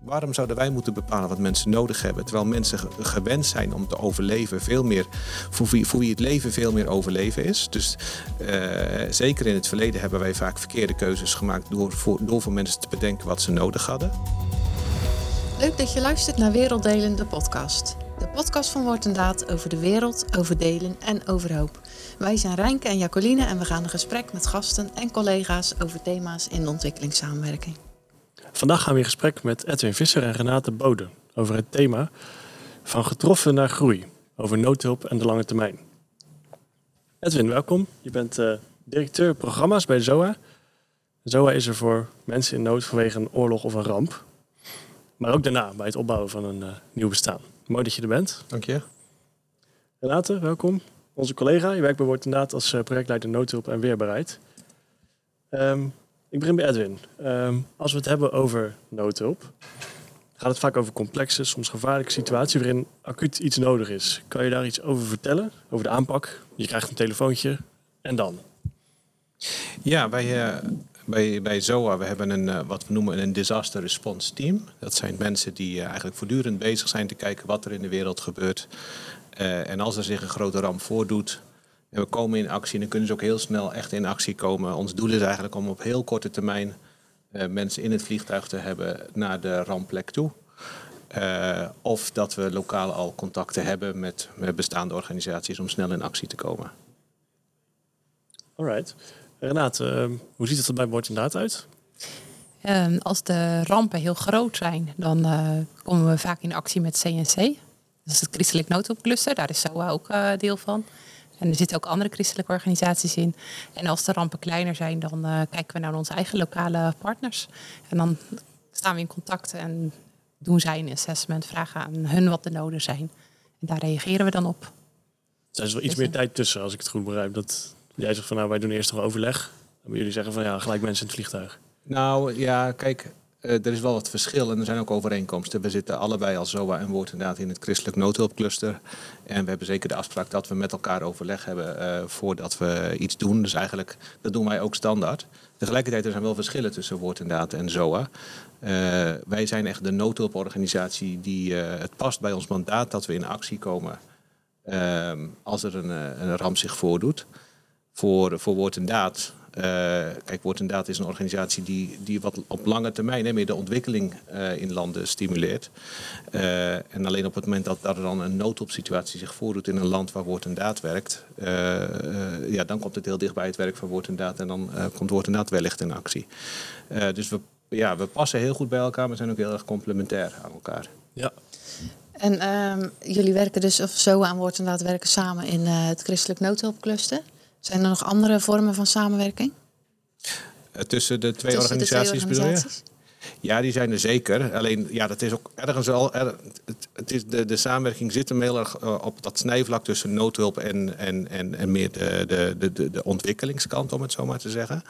Waarom zouden wij moeten bepalen wat mensen nodig hebben? Terwijl mensen gewend zijn om te overleven, veel meer, voor wie, voor wie het leven veel meer overleven is. Dus uh, zeker in het verleden hebben wij vaak verkeerde keuzes gemaakt door voor, door voor mensen te bedenken wat ze nodig hadden. Leuk dat je luistert naar Werelddelen, de podcast. De podcast van Woord en Daad over de wereld, over delen en over hoop. Wij zijn Rijnke en Jacoline en we gaan een gesprek met gasten en collega's over thema's in de ontwikkelingssamenwerking. Vandaag gaan we in gesprek met Edwin Visser en Renate Bode over het thema van getroffen naar groei, over noodhulp en de lange termijn. Edwin, welkom. Je bent uh, directeur programma's bij ZOA. ZOA is er voor mensen in nood vanwege een oorlog of een ramp. Maar ook daarna, bij het opbouwen van een uh, nieuw bestaan. Mooi dat je er bent. Dank je. Renate, welkom. Onze collega, je werkt bij Woord inderdaad als uh, projectleider noodhulp en weerbaarheid. Um, ik begin bij Edwin. Ehm, als we het hebben over noodhulp, gaat het vaak over complexe, soms gevaarlijke situaties waarin acuut iets nodig is. Kan je daar iets over vertellen? Over de aanpak? Je krijgt een telefoontje en dan? Ja, wij, uh, bij, bij ZOA we hebben een, uh, wat we noemen een disaster response team. Dat zijn mensen die uh, eigenlijk voortdurend bezig zijn te kijken wat er in de wereld gebeurt. en als er zich een grote ramp voordoet, en we komen in actie en dan kunnen ze ook heel snel echt in actie komen. Ons doel is eigenlijk om op heel korte termijn uh, mensen in het vliegtuig te hebben naar de rampplek toe. Uh, of dat we lokaal al contacten hebben met, met, bestaande organisaties om snel in actie te komen. Alright. Renate, uh, hoe ziet het er bij Bord inderdaad uit? Um, als de rampen heel groot zijn, dan uh, komen we vaak in actie met CNC. Dat is het Christelijk Noodhulpcluster, daar is SOA ook deel van. En er zitten ook andere christelijke organisaties in. En als de rampen kleiner zijn, dan uh, kijken we naar onze eigen lokale partners. En dan staan we in contact en doen zij een assessment, vragen aan hun wat de noden zijn. En daar reageren we dan op. Er is wel iets dus, meer tijd tussen, als ik het goed begrijp. Dat jij zegt van nou, wij doen eerst nog overleg. Dan jullie zeggen van ja, gelijk mensen in het vliegtuig. Nou ja, kijk, er is wel wat verschil en er zijn ook overeenkomsten. We zitten allebei als ZOA en Woord inderdaad in het christelijk noodhulpcluster. En we hebben zeker de afspraak dat we met elkaar overleg hebben uh, voordat we iets doen. Dus eigenlijk, dat doen wij ook standaard. Tegelijkertijd er zijn wel verschillen tussen Woord inderdaad en ZOA. Uh, wij zijn echt de noodhulporganisatie die het past bij ons mandaat dat we in actie komen als er een, een ramp zich voordoet. Voor, voor Woord en Daad kijk, Woord Daad is een organisatie die, die wat op lange termijn hè, meer de ontwikkeling uh, in landen stimuleert. Uh, en alleen op het moment dat, dat er dan een noodopsituatie zich voordoet in een land waar Woord en Daad werkt, ja, dan komt het heel dicht bij het werk van Woord en Daad en dan komt Woord en Daad wellicht in actie. dus we, ja, we passen heel goed bij elkaar, maar zijn ook heel erg complementair aan elkaar. Ja. En ehm, jullie werken dus of zo aan Woord en Daad werken samen in het Christelijk Noodhulpcluster. Zijn er nog andere vormen van samenwerking? Eh, tussen de twee, Tussen organisaties, de twee organisaties? Ja, die zijn er zeker. Alleen, ja, dat is ook ergens al. Er, het, het, is de, de samenwerking zit hem heel erg uh, op dat snijvlak tussen noodhulp en, en, en, en meer de, de, de, de ontwikkelingskant, om het zo maar te zeggen.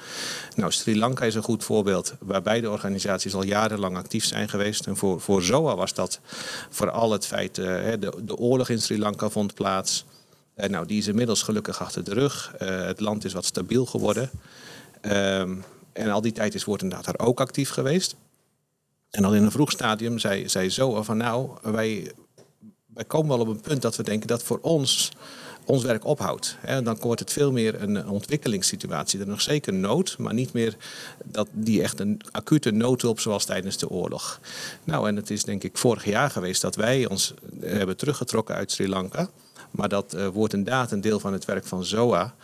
Nou, Sri Lanka is een goed voorbeeld, waar beide organisaties al jarenlang actief zijn geweest. En voor, voor ZOA was dat vooral het feit, uh, de, de oorlog in Sri Lanka vond plaats. Uh, nou, die is inmiddels gelukkig achter de rug. Uh, het land is wat stabiel geworden. Um, en al die tijd is Woord inderdaad daar ook actief geweest. En al in een vroeg stadium zei, zei zo van nou, wij, wij komen wel op een punt dat we denken dat voor ons ons werk ophoudt. Hè. Dan wordt het veel meer een ontwikkelingssituatie. Er nog zeker nood, maar niet meer dat die echt een acute noodhulp zoals tijdens de oorlog. Nou, en het is denk ik vorig jaar geweest dat wij ons hebben teruggetrokken uit Sri Lanka. Maar dat uh, wordt inderdaad een deel van het werk van ZOA.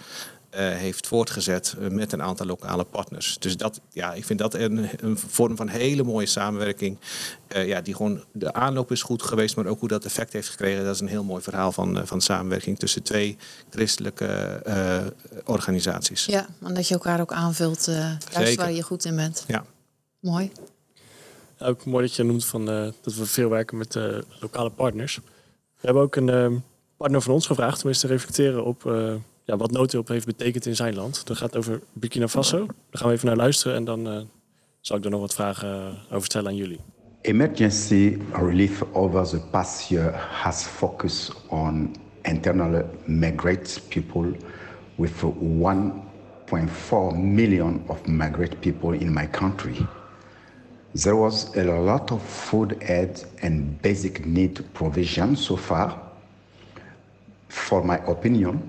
Uh, heeft voortgezet uh, met een aantal lokale partners. Dus dat, ja, ik vind dat een, een vorm van hele mooie samenwerking. Uh, ja, die gewoon, de aanloop is goed geweest, maar ook hoe dat effect heeft gekregen. Dat is een heel mooi verhaal van, van samenwerking tussen twee christelijke organisaties. Ja, en dat je elkaar ook aanvult, juist waar je goed in bent. Ja. Mooi. Ook mooi dat je noemt van, dat we veel werken met lokale partners. We hebben ook een partner van ons gevraagd om eens te reflecteren op uh, ja, wat noodhulp heeft betekend in zijn land. Dat gaat over Burkina Faso. Daar gaan we even naar luisteren en dan uh, zal ik er nog wat vragen uh, over stellen aan jullie. Emergency relief over the past year has focused on internally migrate people with 1.4 million of migrant people in my country. There was a lot of food aid and basic need provision so far. For my opinion,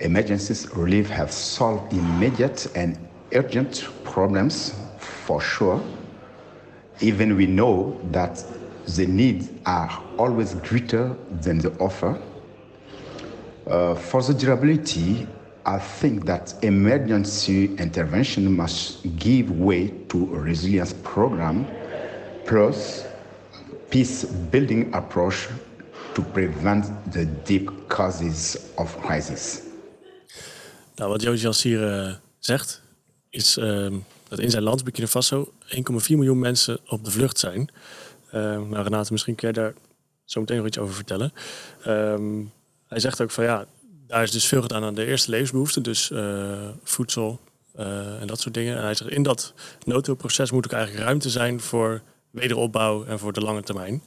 emergencies relief have solved immediate and urgent problems for sure. Even we know that the needs are always greater than the offer. Uh, for the durability, I think that emergency intervention must give way to a resilience program plus peace building approach to prevent the deep causes of crisis. Nou, wat Josias hier uh, zegt, is uh, dat in zijn land, Burkina Faso, 1,4 miljoen mensen op de vlucht zijn. Uh, nou, Renate, misschien kun je daar zo meteen nog iets over vertellen. Um, hij zegt ook van ja, daar is dus veel gedaan aan de eerste levensbehoeften, dus uh, voedsel uh, en dat soort dingen. En hij zegt, in dat noodhulpproces moet ook eigenlijk ruimte zijn voor wederopbouw en voor de lange termijn.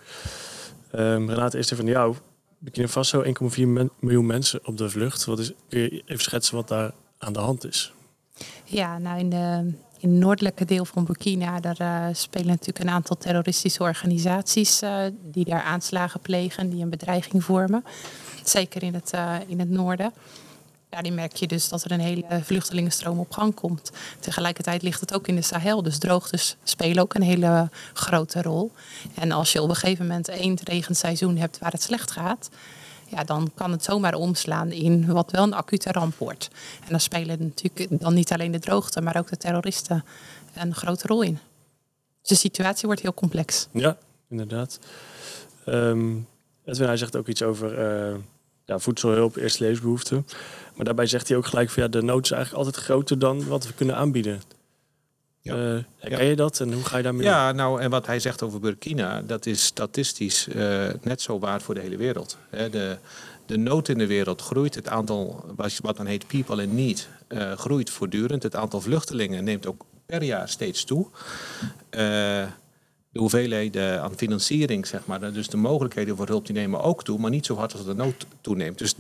Um, Renate, eerst even van jou. Burkina Faso, 1,4 miljoen mensen op de vlucht. Wat is, kun je even schetsen wat daar aan de hand is? Ja, nou in, de, in het noordelijke deel van Burkina, daar uh, spelen natuurlijk een aantal terroristische organisaties uh, die daar aanslagen plegen, die een bedreiging vormen. Zeker in het, uh, in het noorden. Die merk je dus dat er een hele vluchtelingenstroom op gang komt. Tegelijkertijd ligt het ook in de Sahel, dus droogtes spelen ook een hele grote rol. En als je op een gegeven moment één regenseizoen hebt waar het slecht gaat, ja, dan kan het zomaar omslaan in wat wel een acute ramp wordt. En dan spelen natuurlijk dan niet alleen de droogte, maar ook de terroristen een grote rol in. Dus de situatie wordt heel complex. Ja, inderdaad. Um, Edwin, hij zegt ook iets over uh, ja, voedselhulp, eerste levensbehoeften. Maar daarbij zegt hij ook gelijk van ja, de nood is eigenlijk altijd groter dan wat we kunnen aanbieden. Ja. Uh, herken je dat en hoe ga je daarmee Ja, nou en wat hij zegt over Burkina, dat is statistisch uh, net zo waar voor de hele wereld. De, de nood in de wereld groeit, het aantal, wat dan heet people in need, uh, groeit voortdurend. Het aantal vluchtelingen neemt ook per jaar steeds toe. De hoeveelheden aan financiering, zeg maar, dus de mogelijkheden voor hulp, die nemen ook toe, maar niet zo hard als de nood toeneemt. Dus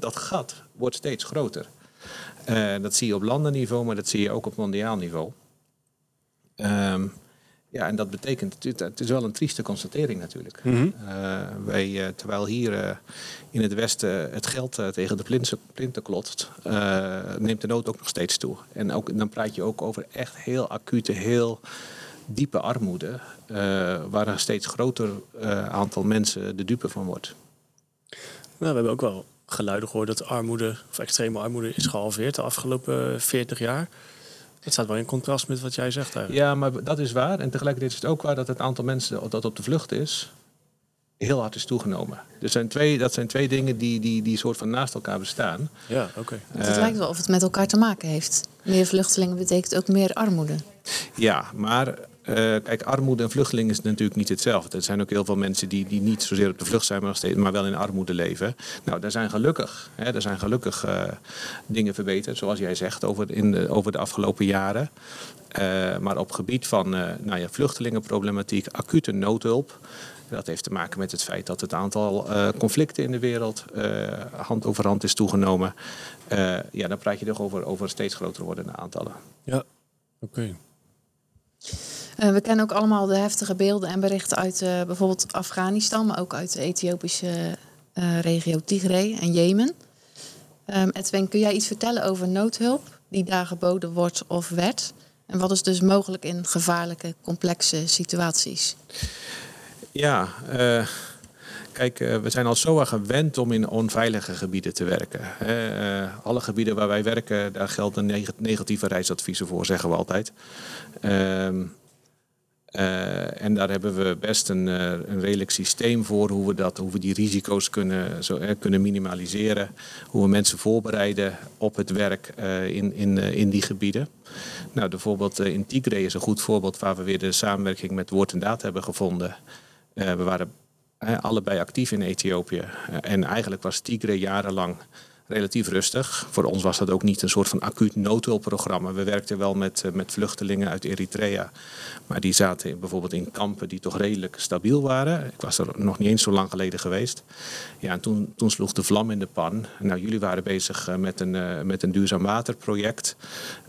dat gat wordt steeds groter. dat zie je op landenniveau, maar dat zie je ook op mondiaal niveau. Um, ja, en dat betekent, het is wel een trieste constatering natuurlijk. Mm -hmm. uh, wij, uh, terwijl hier uh, in het Westen het geld tegen de plinten, plinten klotst, neemt de nood ook nog steeds toe. En ook, dan praat je ook over echt heel acute, heel diepe armoede, waar een steeds groter aantal mensen de dupe van wordt. Nou, we hebben ook wel geluiden gehoord dat armoede, of extreme armoede, is gehalveerd de afgelopen 40 jaar. Dat staat wel in contrast met wat jij zegt eigenlijk. Ja, maar dat is waar. En tegelijkertijd is het ook waar dat het aantal mensen dat op de vlucht is, heel hard is toegenomen. Dus zijn twee, dat zijn twee dingen die, die, die soort van naast elkaar bestaan. Ja, oké. Okay. Het uh, lijkt wel of het met elkaar te maken heeft. Meer vluchtelingen betekent ook meer armoede. Ja, maar uh, kijk, armoede en vluchteling is natuurlijk niet hetzelfde. Er zijn ook heel veel mensen die, die niet zozeer op de vlucht zijn, maar, maar wel in armoede leven. Nou, daar zijn gelukkig, hè, er zijn gelukkig uh, dingen verbeterd, zoals jij zegt, over, in de, over de afgelopen jaren. Uh, maar op gebied van nou ja, vluchtelingenproblematiek, acute noodhulp. Dat heeft te maken met het feit dat het aantal conflicten in de wereld hand over hand is toegenomen. Ja, dan praat je toch over, over steeds groter wordende aantallen. Ja, oké. Uh, we kennen ook allemaal de heftige beelden en berichten uit uh, bijvoorbeeld Afghanistan, maar ook uit de Ethiopische uh, regio Tigray en Jemen. Um, Edwin, kun jij iets vertellen over noodhulp die daar geboden wordt of werd? En wat is dus mogelijk in gevaarlijke, complexe situaties? Ja, kijk, we zijn al zo gewend om in onveilige gebieden te werken. alle gebieden waar wij werken, daar gelden negatieve reisadviezen voor, zeggen we altijd. Uh, en daar hebben we best een, uh, een redelijk systeem voor hoe we, dat, hoe we die risico's kunnen, zo, uh, kunnen minimaliseren. Hoe we mensen voorbereiden op het werk in, in, in die gebieden. Nou, bijvoorbeeld in Tigray is een goed voorbeeld waar we weer de samenwerking met Woord en Daad hebben gevonden. we waren allebei actief in Ethiopië. en eigenlijk was Tigray jarenlang relatief rustig. Voor ons was dat ook niet een soort van acuut noodhulpprogramma. We werkten wel met, eh, met vluchtelingen uit Eritrea. Maar die zaten bijvoorbeeld in kampen die toch redelijk stabiel waren. Ik was er nog niet eens zo lang geleden geweest. Ja, en toen, toen sloeg de vlam in de pan. Nou, jullie waren bezig met een, met een duurzaam waterproject.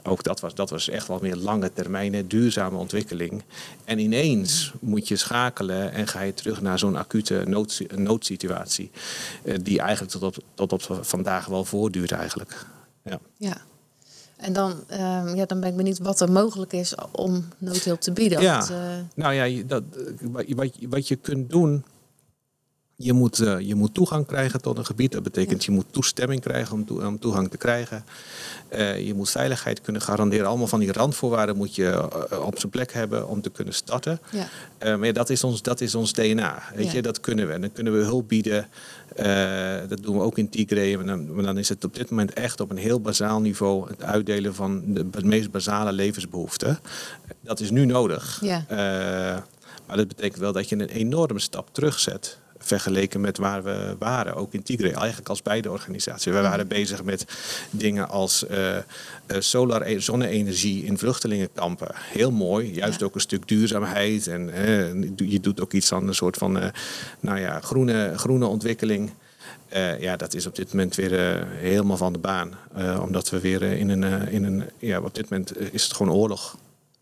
Ook dat was, dat was echt wel meer lange termijn, duurzame ontwikkeling. En ineens moet je schakelen en ga je terug naar zo'n acute nood, noodsituatie. Eh, die eigenlijk tot op, tot op vandaag wel voortduurt eigenlijk. Ja. ja. En dan, um, ja, dan ben ik benieuwd wat er mogelijk is om noodhulp te bieden. Ja. uh... Nou ja, dat, wat, wat je kunt doen je moet, uh, je moet toegang krijgen tot een gebied. Dat betekent je moet toestemming krijgen om, toe, om toegang te krijgen. Uh, je moet veiligheid kunnen garanderen. Allemaal van die randvoorwaarden moet je uh, op zijn plek hebben om te kunnen starten. Ja. maar ja, dat, is ons, dat is ons DNA. Weet ja. je? Dat kunnen we. En dan kunnen we hulp bieden. dat doen we ook in Tigray. Maar dan, maar dan is het op dit moment echt op een heel bazaal niveau het uitdelen van de, de meest basale levensbehoeften. Dat is nu nodig. Ja. maar dat betekent wel dat je een enorme stap terugzet vergeleken met waar we waren, ook in Tigray, eigenlijk als beide organisaties. We waren bezig met dingen als uh, solar e-, zonne-energie in vluchtelingenkampen. Heel mooi, juist ook een stuk duurzaamheid en je doet ook iets aan een soort van uh, nou ja, groene, groene ontwikkeling. Uh, ja, dat is op dit moment weer uh, helemaal van de baan. Uh, omdat we weer in een, in een. Ja, op dit moment is het gewoon oorlog.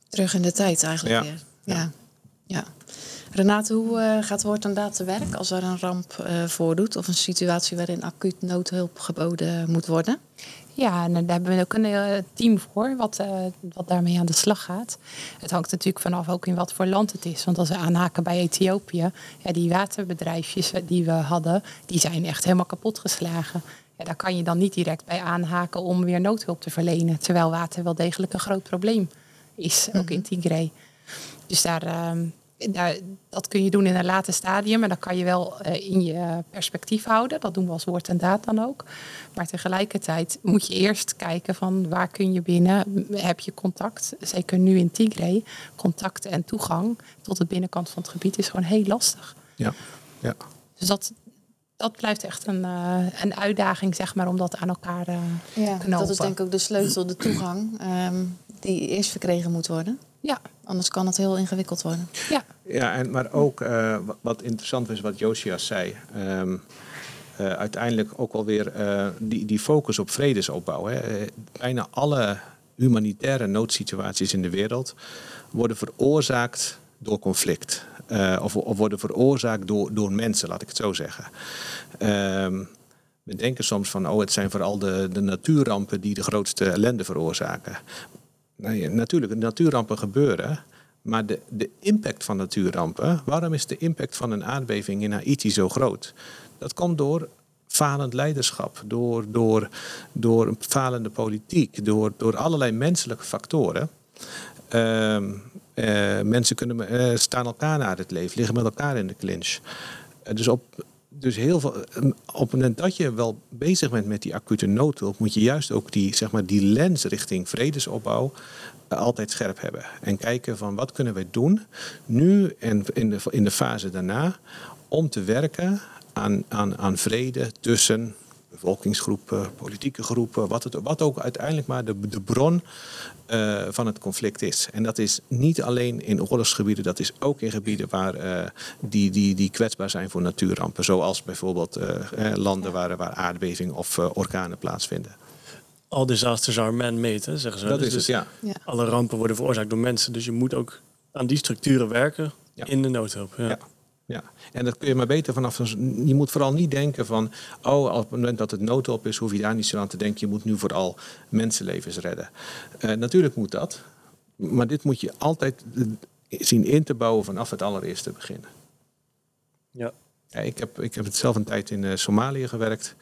Terug in de tijd eigenlijk ja. weer. Ja. ja. ja. Renate, hoe uh, gaat Woord inderdaad te werk als er een ramp uh, voordoet of een situatie waarin acuut noodhulp geboden moet worden? Ja, en daar hebben we ook een uh, team voor wat, wat daarmee aan de slag gaat. Het hangt natuurlijk vanaf ook in wat voor land het is. Want als we aanhaken bij Ethiopië, ja, die waterbedrijfjes die we hadden, die zijn echt helemaal kapot geslagen. Ja, daar kan je dan niet direct bij aanhaken om weer noodhulp te verlenen. Terwijl water wel degelijk een groot probleem is, ook in Tigray. Dus daar, ehm, dat kun je doen in een later stadium. En dat kan je wel uh, in je perspectief houden. Dat doen we als woord en daad dan ook. Maar tegelijkertijd moet je eerst kijken van waar kun je binnen. Heb je contact? Zeker nu in Tigray. Contact en toegang tot de binnenkant van het gebied is gewoon heel lastig. Ja, ja. Dus dat, dat blijft echt een, uh, een uitdaging, zeg maar, om dat aan elkaar uh, ja, knopen. Dat is denk ik ook de sleutel, de toegang, um, die eerst verkregen moet worden. Ja. Anders kan het heel ingewikkeld worden. Ja, ja en, maar ook uh, wat interessant is wat Josias zei. Um, uh, uiteindelijk ook alweer uh, die, die focus op vredesopbouw. Hè. Bijna alle humanitaire noodsituaties in de wereld worden veroorzaakt door conflict. Of, of, worden veroorzaakt door, door mensen, laat ik het zo zeggen. Um, we denken soms van, oh, het zijn vooral de, de natuurrampen die de grootste ellende veroorzaken. Nee, natuurlijk, natuurrampen gebeuren. Maar de, de impact van natuurrampen, waarom is de impact van een aardbeving in Haiti zo groot? Dat komt door falend leiderschap, door, door, door een falende politiek, door, door allerlei menselijke factoren. Uh, uh, mensen kunnen, uh, staan elkaar naar het leven, liggen met elkaar in de clinch. Eh, dus op, dus heel veel, op het moment dat je wel bezig bent met die acute noodhulp, moet je juist ook die, zeg maar, die lens richting vredesopbouw uh, altijd scherp hebben. En kijken van wat kunnen wij doen nu en in de, in de fase daarna om te werken aan, aan, aan vrede tussen bevolkingsgroepen, politieke groepen, wat, het, wat ook uiteindelijk maar de, de bron uh, van het conflict is. En dat is niet alleen in oorlogsgebieden, dat is ook in gebieden waar, uh, die, die, die kwetsbaar zijn voor natuurrampen. Zoals bijvoorbeeld uh, landen waar, waar aardbevingen of orkanen plaatsvinden. All disasters are man-made, zeggen ze. Dat dus is het, ja. ja. Alle rampen worden veroorzaakt door mensen. Dus je moet ook aan die structuren werken ja. in de noodhulp. Ja. Ja. En dat kun je maar beter vanaf. Je moet vooral niet denken van. Oh, op het moment dat het noodhulp is, hoef je daar niet zo aan te denken. Je moet nu vooral mensenlevens redden. Uh, natuurlijk moet dat. Maar dit moet je altijd zien in te bouwen vanaf het allereerste begin. Ja. ja ik, heb, ik heb het zelf een tijd in uh, Somalië gewerkt.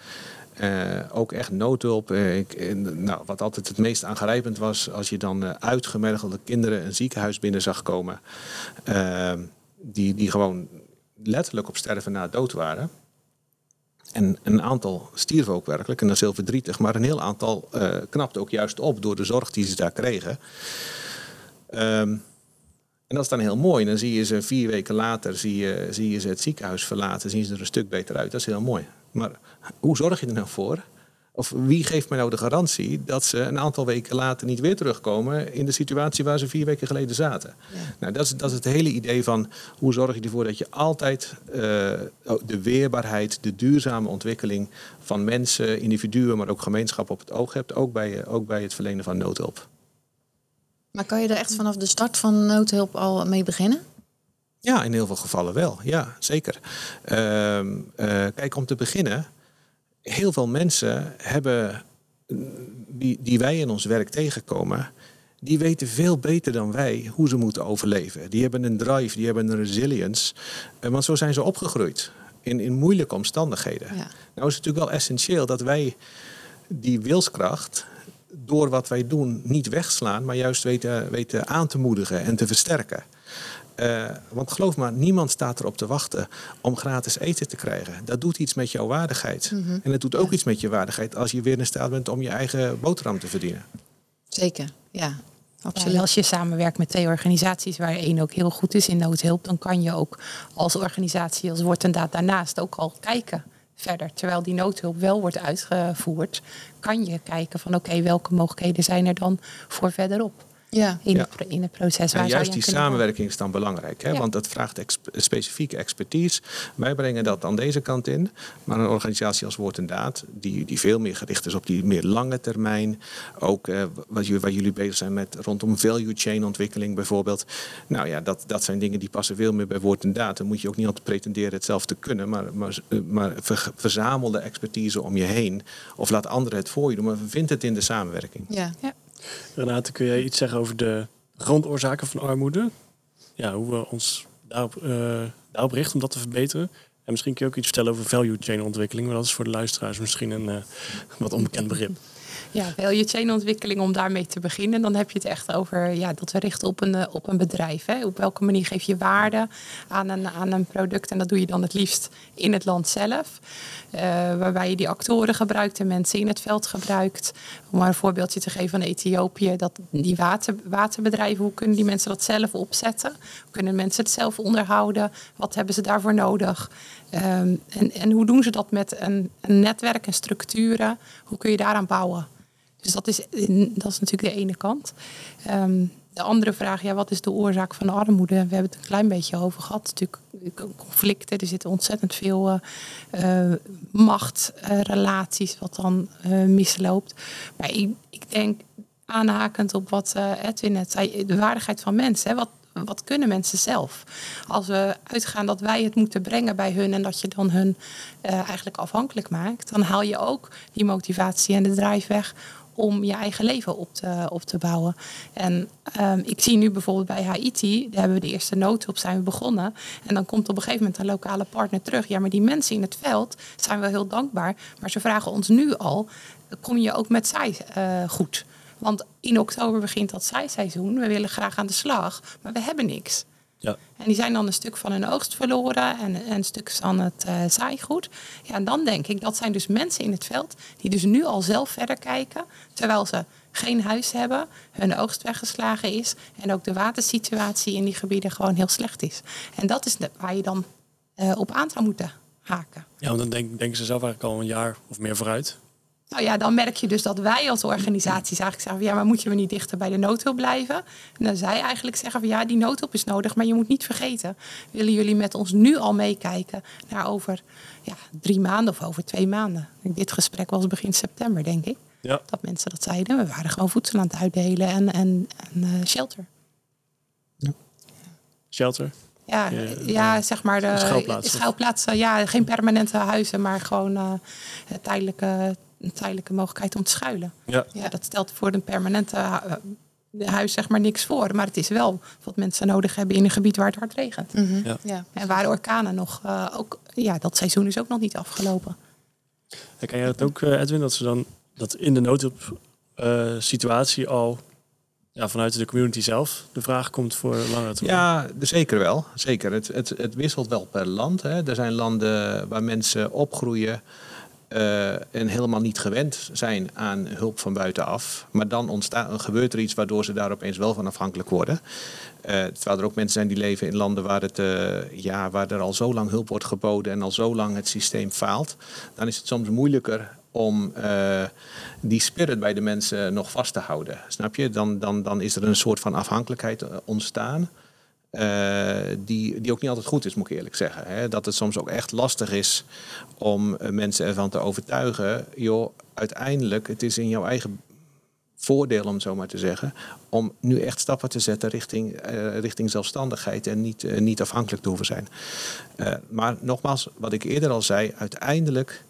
Uh, ook echt noodhulp. Uh, ik, nou, wat altijd het meest aangrijpend was, als je dan uitgemergelde kinderen een ziekenhuis binnen zag komen. die, die gewoon letterlijk op sterven na dood waren. En een aantal stierven ook werkelijk, en dat is heel verdrietig. Maar een heel aantal uh, knapte ook juist op door de zorg die ze daar kregen. Um, en dat is dan heel mooi. Dan zie je ze vier weken later zie je, zie je ze het ziekenhuis verlaten. Zien ze er een stuk beter uit. Dat is heel mooi. Maar hoe zorg je er nou voor of wie geeft mij nou de garantie dat ze een aantal weken later niet weer terugkomen in de situatie waar ze vier weken geleden zaten? Nou, dat is, dat is het hele idee van hoe zorg je ervoor dat je altijd uh, de weerbaarheid, de duurzame ontwikkeling van mensen, individuen, maar ook gemeenschappen op het oog hebt, ook bij, ook bij het verlenen van noodhulp. Maar kan je er echt vanaf de start van noodhulp al mee beginnen? Ja, in heel veel gevallen wel. Ja, zeker. Uh, uh, kijk, om te beginnen, heel veel mensen hebben, die, die wij in ons werk tegenkomen, die weten veel beter dan wij hoe ze moeten overleven. Die hebben een drive, die hebben een resilience. Uh, want zo zijn ze opgegroeid in, in moeilijke omstandigheden. Ja. Nou is het natuurlijk wel essentieel dat wij die wilskracht door wat wij doen niet wegslaan, maar juist weten, weten aan te moedigen en te versterken. Uh, want geloof me, niemand staat erop te wachten om gratis eten te krijgen. Dat doet iets met jouw waardigheid. Mm -hmm. En het doet ook iets met je waardigheid als je weer in staat bent om je eigen boterham te verdienen. Zeker, ja. Absoluut. Ja, als je samenwerkt met twee organisaties waar één ook heel goed is in noodhulp, dan kan je ook als organisatie, als wordt daad daarnaast ook al kijken verder. Terwijl die noodhulp wel wordt uitgevoerd, kan je kijken van oké, okay, welke mogelijkheden zijn er dan voor verderop ja. In, Het, in het proces. Waar en juist die samenwerking is dan belangrijk, hè? want dat vraagt specifieke expertise. Wij brengen dat aan deze kant in, maar een organisatie als Woord en Daad, die, die veel meer gericht is op die meer lange termijn, ook eh, wat, waar jullie bezig zijn met rondom value chain ontwikkeling bijvoorbeeld. Nou ja, dat, dat zijn dingen die passen veel meer bij Woord en Daad. Dan moet je ook niet altijd pretenderen het zelf te kunnen, maar, maar, maar ver, verzamel de expertise om je heen of laat anderen het voor je doen, maar vind het in de samenwerking. Ja, ja. Renate, kun jij iets zeggen over de grondoorzaken van armoede? Ja, hoe we ons daarop, uh, daarop richten om dat te verbeteren. En misschien kun je ook iets vertellen over value chain ontwikkeling, maar dat is voor de luisteraars misschien een uh, wat onbekend begrip. Ja, value chain ontwikkeling om daarmee te beginnen. Dan heb je het echt over ja, dat we richten op een, eh, op een bedrijf. Hè. Op welke manier geef je waarde aan een, aan een product? En dat doe je dan het liefst in het land zelf. Uh, waarbij je die actoren gebruikt en mensen in het veld gebruikt. Om maar een voorbeeldje te geven van Ethiopië. Dat die water, waterbedrijven, hoe kunnen die mensen dat zelf opzetten? Hoe kunnen mensen het zelf onderhouden? Wat hebben ze daarvoor nodig? Um, en, en hoe doen ze dat met een, een netwerk en structuren? Hoe kun je daaraan bouwen? Dus dat is, dat is natuurlijk de ene kant. Um, de andere vraag, ja, wat is de oorzaak van de armoede? We hebben het een klein beetje over gehad. Natuurlijk conflicten, er zitten ontzettend veel uh, machtrelaties wat dan uh, misloopt. Maar ik, ik denk, aanhakend op wat Edwin net zei, de waardigheid van mensen. Hè, wat, wat kunnen mensen zelf? Als we uitgaan dat wij het moeten brengen bij hun en dat je dan hun eigenlijk afhankelijk maakt, dan haal je ook die motivatie en de drive weg om je eigen leven op te, op te bouwen. En um, ik zie nu bijvoorbeeld bij Haiti, daar hebben we de eerste noodhulp zijn we begonnen. En dan komt op een gegeven moment een lokale partner terug. Ja, maar die mensen in het veld zijn wel heel dankbaar. Maar ze vragen ons nu al, kom je ook met zij uh, goed? Want in oktober begint dat zijseizoen. We willen graag aan de slag, maar we hebben niks. Ja. En die zijn dan een stuk van hun oogst verloren en, en een stuk van het uh, zaaigoed. Ja, en dan denk ik, dat zijn dus mensen in het veld die dus nu al zelf verder kijken, terwijl ze geen huis hebben, hun oogst weggeslagen is en ook de watersituatie in die gebieden gewoon heel slecht is. En dat is waar je dan uh, op aan zou moeten haken. Ja, want dan denk, denken ze zelf eigenlijk al een jaar of meer vooruit. Nou ja, dan merk je dus dat wij als organisaties eigenlijk zeggen: ja, maar moet je we niet dichter bij de noodhulp blijven? En dan zij eigenlijk zeggen: van ja, die noodhulp is nodig, maar je moet niet vergeten. Willen jullie met ons nu al meekijken naar over ja, drie maanden of over twee maanden? Dit gesprek was begin september, denk ik. Ja. Dat mensen dat zeiden. We waren gewoon voedsel aan het uitdelen en, en, en uh, shelter. Ja. Shelter? Ja, ja, zeg maar de schuilplaatsen. schuilplaatsen. Ja, geen permanente huizen, maar gewoon uh, tijdelijke een tijdelijke mogelijkheid om te schuilen. Ja. ja dat stelt voor een permanente uh, huis zeg maar niks voor. Maar het is wel wat mensen nodig hebben in een gebied waar het hard regent. Mm ja. ja. En waar orkanen nog uh, ook... Ja, dat seizoen is ook nog niet afgelopen. En kan jij dat ook, Edwin, dat ze dan dat in de noodhulp situatie al ja, vanuit de community zelf de vraag komt voor langere termijn? Ja, zeker wel. Zeker. Het, het, het wisselt wel per land. Hè. Er zijn landen waar mensen opgroeien uh, en helemaal niet gewend zijn aan hulp van buitenaf. Maar dan ontstaat, gebeurt er iets waardoor ze daar opeens wel van afhankelijk worden. Uh, terwijl er ook mensen zijn die leven in landen waar, het, uh, ja, waar er al zo lang hulp wordt geboden en al zo lang het systeem faalt. Dan is het soms moeilijker om die spirit bij de mensen nog vast te houden. Snap je? Dan, dan, dan is er een soort van afhankelijkheid ontstaan. Uh, die, die ook niet altijd goed is, moet ik eerlijk zeggen. Hè? Dat het soms ook echt lastig is om uh, mensen ervan te overtuigen. joh, uiteindelijk, het is in jouw eigen voordeel, om het zo maar te zeggen, om nu echt stappen te zetten richting, uh, richting zelfstandigheid en niet, niet afhankelijk te hoeven zijn. maar nogmaals, wat ik eerder al zei, uiteindelijk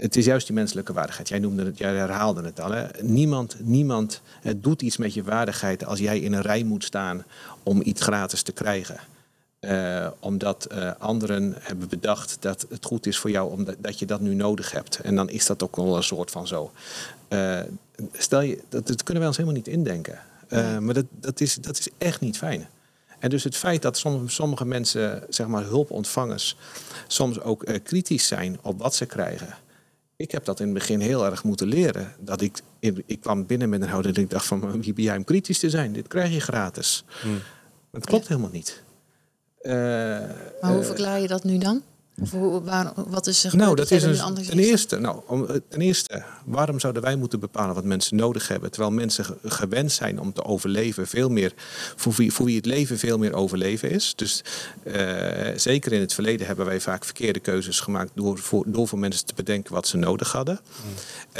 het is juist die menselijke waardigheid. Jij noemde het, jij herhaalde het al. Hè? Niemand, niemand doet iets met je waardigheid als jij in een rij moet staan om iets gratis te krijgen. Uh, omdat uh, anderen hebben bedacht dat het goed is voor jou omdat dat je dat nu nodig hebt. En dan is dat ook wel een soort van zo. Uh, stel je, dat, dat, kunnen wij ons helemaal niet indenken. Maar dat, dat, is, dat is echt niet fijn. En dus het feit dat sommige, sommige mensen, zeg maar hulpontvangers, soms ook kritisch zijn op wat ze krijgen ik heb dat in het begin heel erg moeten leren. Dat ik, ik kwam binnen met een houding en ik dacht van wie ben jij om kritisch te zijn? Dit krijg je gratis. Hmm. Maar het klopt helemaal niet. Uh, maar hoe uh, verklaar je dat nu dan? Of hoe, waar, wat is er nou, dat is een, ten eerste, nou, om, eh, ten eerste, waarom zouden wij moeten bepalen wat mensen nodig hebben, terwijl mensen gewend zijn om te overleven, veel meer voor wie, voor wie het leven veel meer overleven is. Dus uh, zeker in het verleden hebben wij vaak verkeerde keuzes gemaakt door voor, door voor mensen te bedenken wat ze nodig hadden. Mm.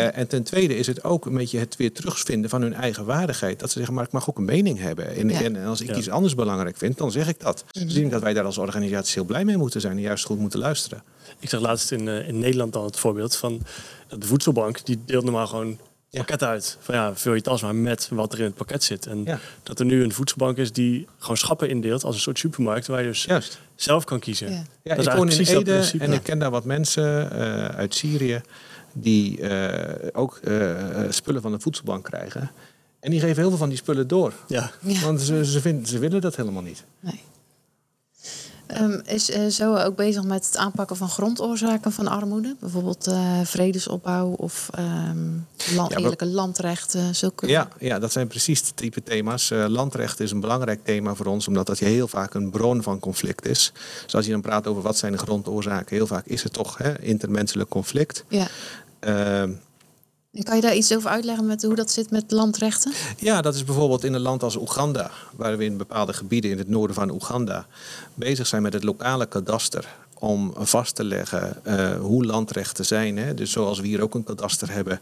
Uh, en ten tweede is het ook een beetje het weer terugvinden van hun eigen waardigheid. Dat ze zeggen, maar ik mag ook een mening hebben. En, ja. en als ik ja. iets anders belangrijk vind, dan zeg ik dat. Dus ik denk dat wij daar als organisatie heel blij mee moeten zijn en juist goed moeten luisteren. Ik zag laatst in, uh, in Nederland al het voorbeeld van de voedselbank. Die deelt normaal gewoon ja. pakket uit. Van ja, vul je tas maar met wat er in het pakket zit. En ja. dat er nu een voedselbank is die gewoon schappen indeelt als een soort supermarkt waar je dus Juist. zelf kan kiezen. Ja, ja dat ik woon in Ede en ik ken daar wat mensen uh, uit Syrië die uh, ook spullen van de voedselbank krijgen. En die geven heel veel van die spullen door. Ja. Want ze, ze, vinden, ze willen dat helemaal niet. Nee. Um, is uh, zo ook bezig met het aanpakken van grondoorzaken van armoede? Bijvoorbeeld uh, vredesopbouw of um, land, ja, eerlijke landrechten? Zulke... Ja, ja, dat zijn precies de type thema's. Uh, landrecht is een belangrijk thema voor ons, omdat dat heel vaak een bron van conflict is. Dus als je dan praat over wat zijn de grondoorzaken, heel vaak is het toch hè, intermenselijk conflict. Ja. Kan je daar iets over uitleggen met hoe dat zit met landrechten? Ja, dat is bijvoorbeeld in een land als Oeganda, waar we in bepaalde gebieden in het noorden van Oeganda bezig zijn met het lokale kadaster om vast te leggen uh, hoe landrechten zijn. Hè? Dus zoals we hier ook een kadaster hebben.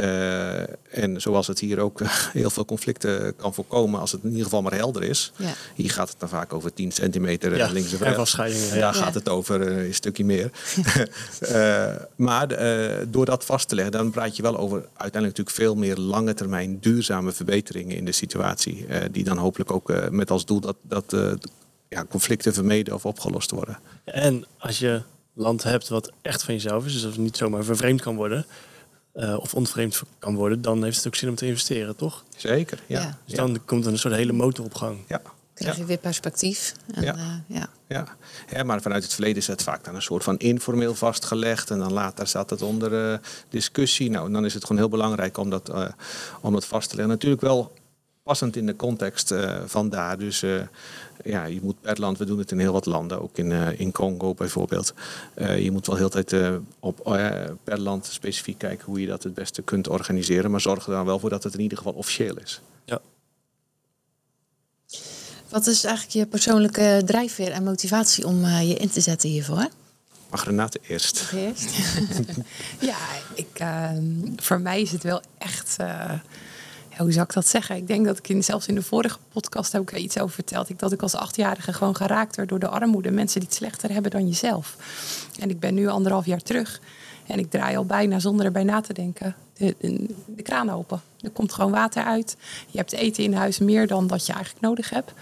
Uh, en zoals het hier ook heel veel conflicten kan voorkomen als het in ieder geval maar helder is. Ja. Hier gaat het dan vaak over 10 centimeter ja, links en rechts. Ja, Daar ja. gaat het over uh, een stukje meer. maar door dat vast te leggen, dan praat je wel over uiteindelijk natuurlijk veel meer lange termijn duurzame verbeteringen in de situatie. die dan hopelijk ook met als doel dat, dat ja, conflicten vermeden of opgelost worden. En als je land hebt wat echt van jezelf is, dus dat het niet zomaar vervreemd kan worden, uh, of ontvreemd kan worden, dan heeft het ook zin om te investeren, toch? Zeker, ja. ja. Dus dan komt er een soort hele motor op gang. Ja. Krijg je weer perspectief. En, ja. Uh, ja. Ja. ja, maar vanuit het verleden is het vaak dan een soort van informeel vastgelegd. En dan later staat het onder uh, discussie. Nou, dan is het gewoon heel belangrijk om dat, om dat vast te leggen. Natuurlijk wel passend in de context uh, van daar. Dus uh, ja, je moet per land, we doen het in heel wat landen, ook in, uh, in Congo bijvoorbeeld. je moet wel heel tijd op per land specifiek kijken hoe je dat het beste kunt organiseren. Maar zorg er dan wel voor dat het in ieder geval officieel is. Ja. Wat is eigenlijk je persoonlijke drijfveer en motivatie om je in te zetten hiervoor? Mag Renate eerst? Eerst? ja, ik, ehm, voor mij is het wel echt hoe zou ik dat zeggen? Ik denk dat ik in, zelfs in de vorige podcast heb ik er iets over verteld. Ik, dat ik als achtjarige gewoon geraakt werd door de armoede. Mensen die het slechter hebben dan jezelf. En ik ben nu anderhalf jaar terug. En ik draai al bijna zonder erbij na te denken de, de, kraan open. Er komt gewoon water uit. Je hebt eten in huis meer dan dat je eigenlijk nodig hebt.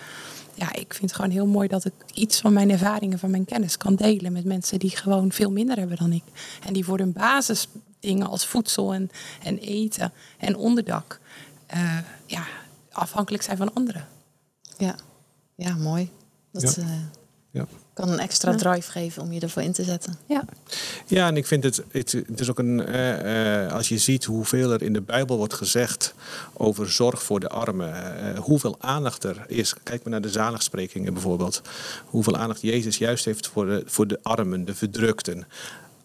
Ja, ik vind het gewoon heel mooi dat ik iets van mijn ervaringen, van mijn kennis kan delen met mensen die gewoon veel minder hebben dan ik. En die voor hun basisdingen als voedsel en, en eten en onderdak uh, ja, afhankelijk zijn van anderen. Ja, ja mooi. Dat, ja. Uh, ja. kan een extra drive geven om je ervoor in te zetten. Ja, Ja, en ik vind het, het, het is ook een, eh, eh, als je ziet hoeveel er in de Bijbel wordt gezegd over zorg voor de armen, eh, hoeveel aandacht er is. Kijk maar naar de zaligsprekingen bijvoorbeeld. Hoeveel aandacht Jezus juist heeft voor de, voor de armen, de verdrukten.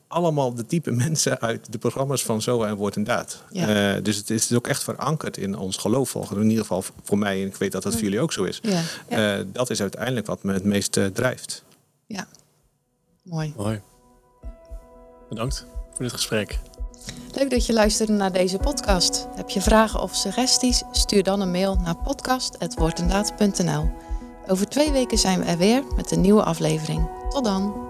Allemaal de type mensen uit de programma's van Zoa en Woord en Daad. Ja. Eh, dus het is ook echt verankerd in ons geloof, volgens in ieder geval voor mij. En ik weet dat dat voor jullie ook zo is. Ja, Eh, dat is uiteindelijk wat me het meest eh, drijft. ja. mooi. Mooi. Bedankt voor dit gesprek. Leuk dat je luisterde naar deze podcast. Heb je vragen of suggesties? Stuur dan een mail naar podcast.woordendaad.nl. Over twee weken zijn we er weer met een nieuwe aflevering. Tot dan!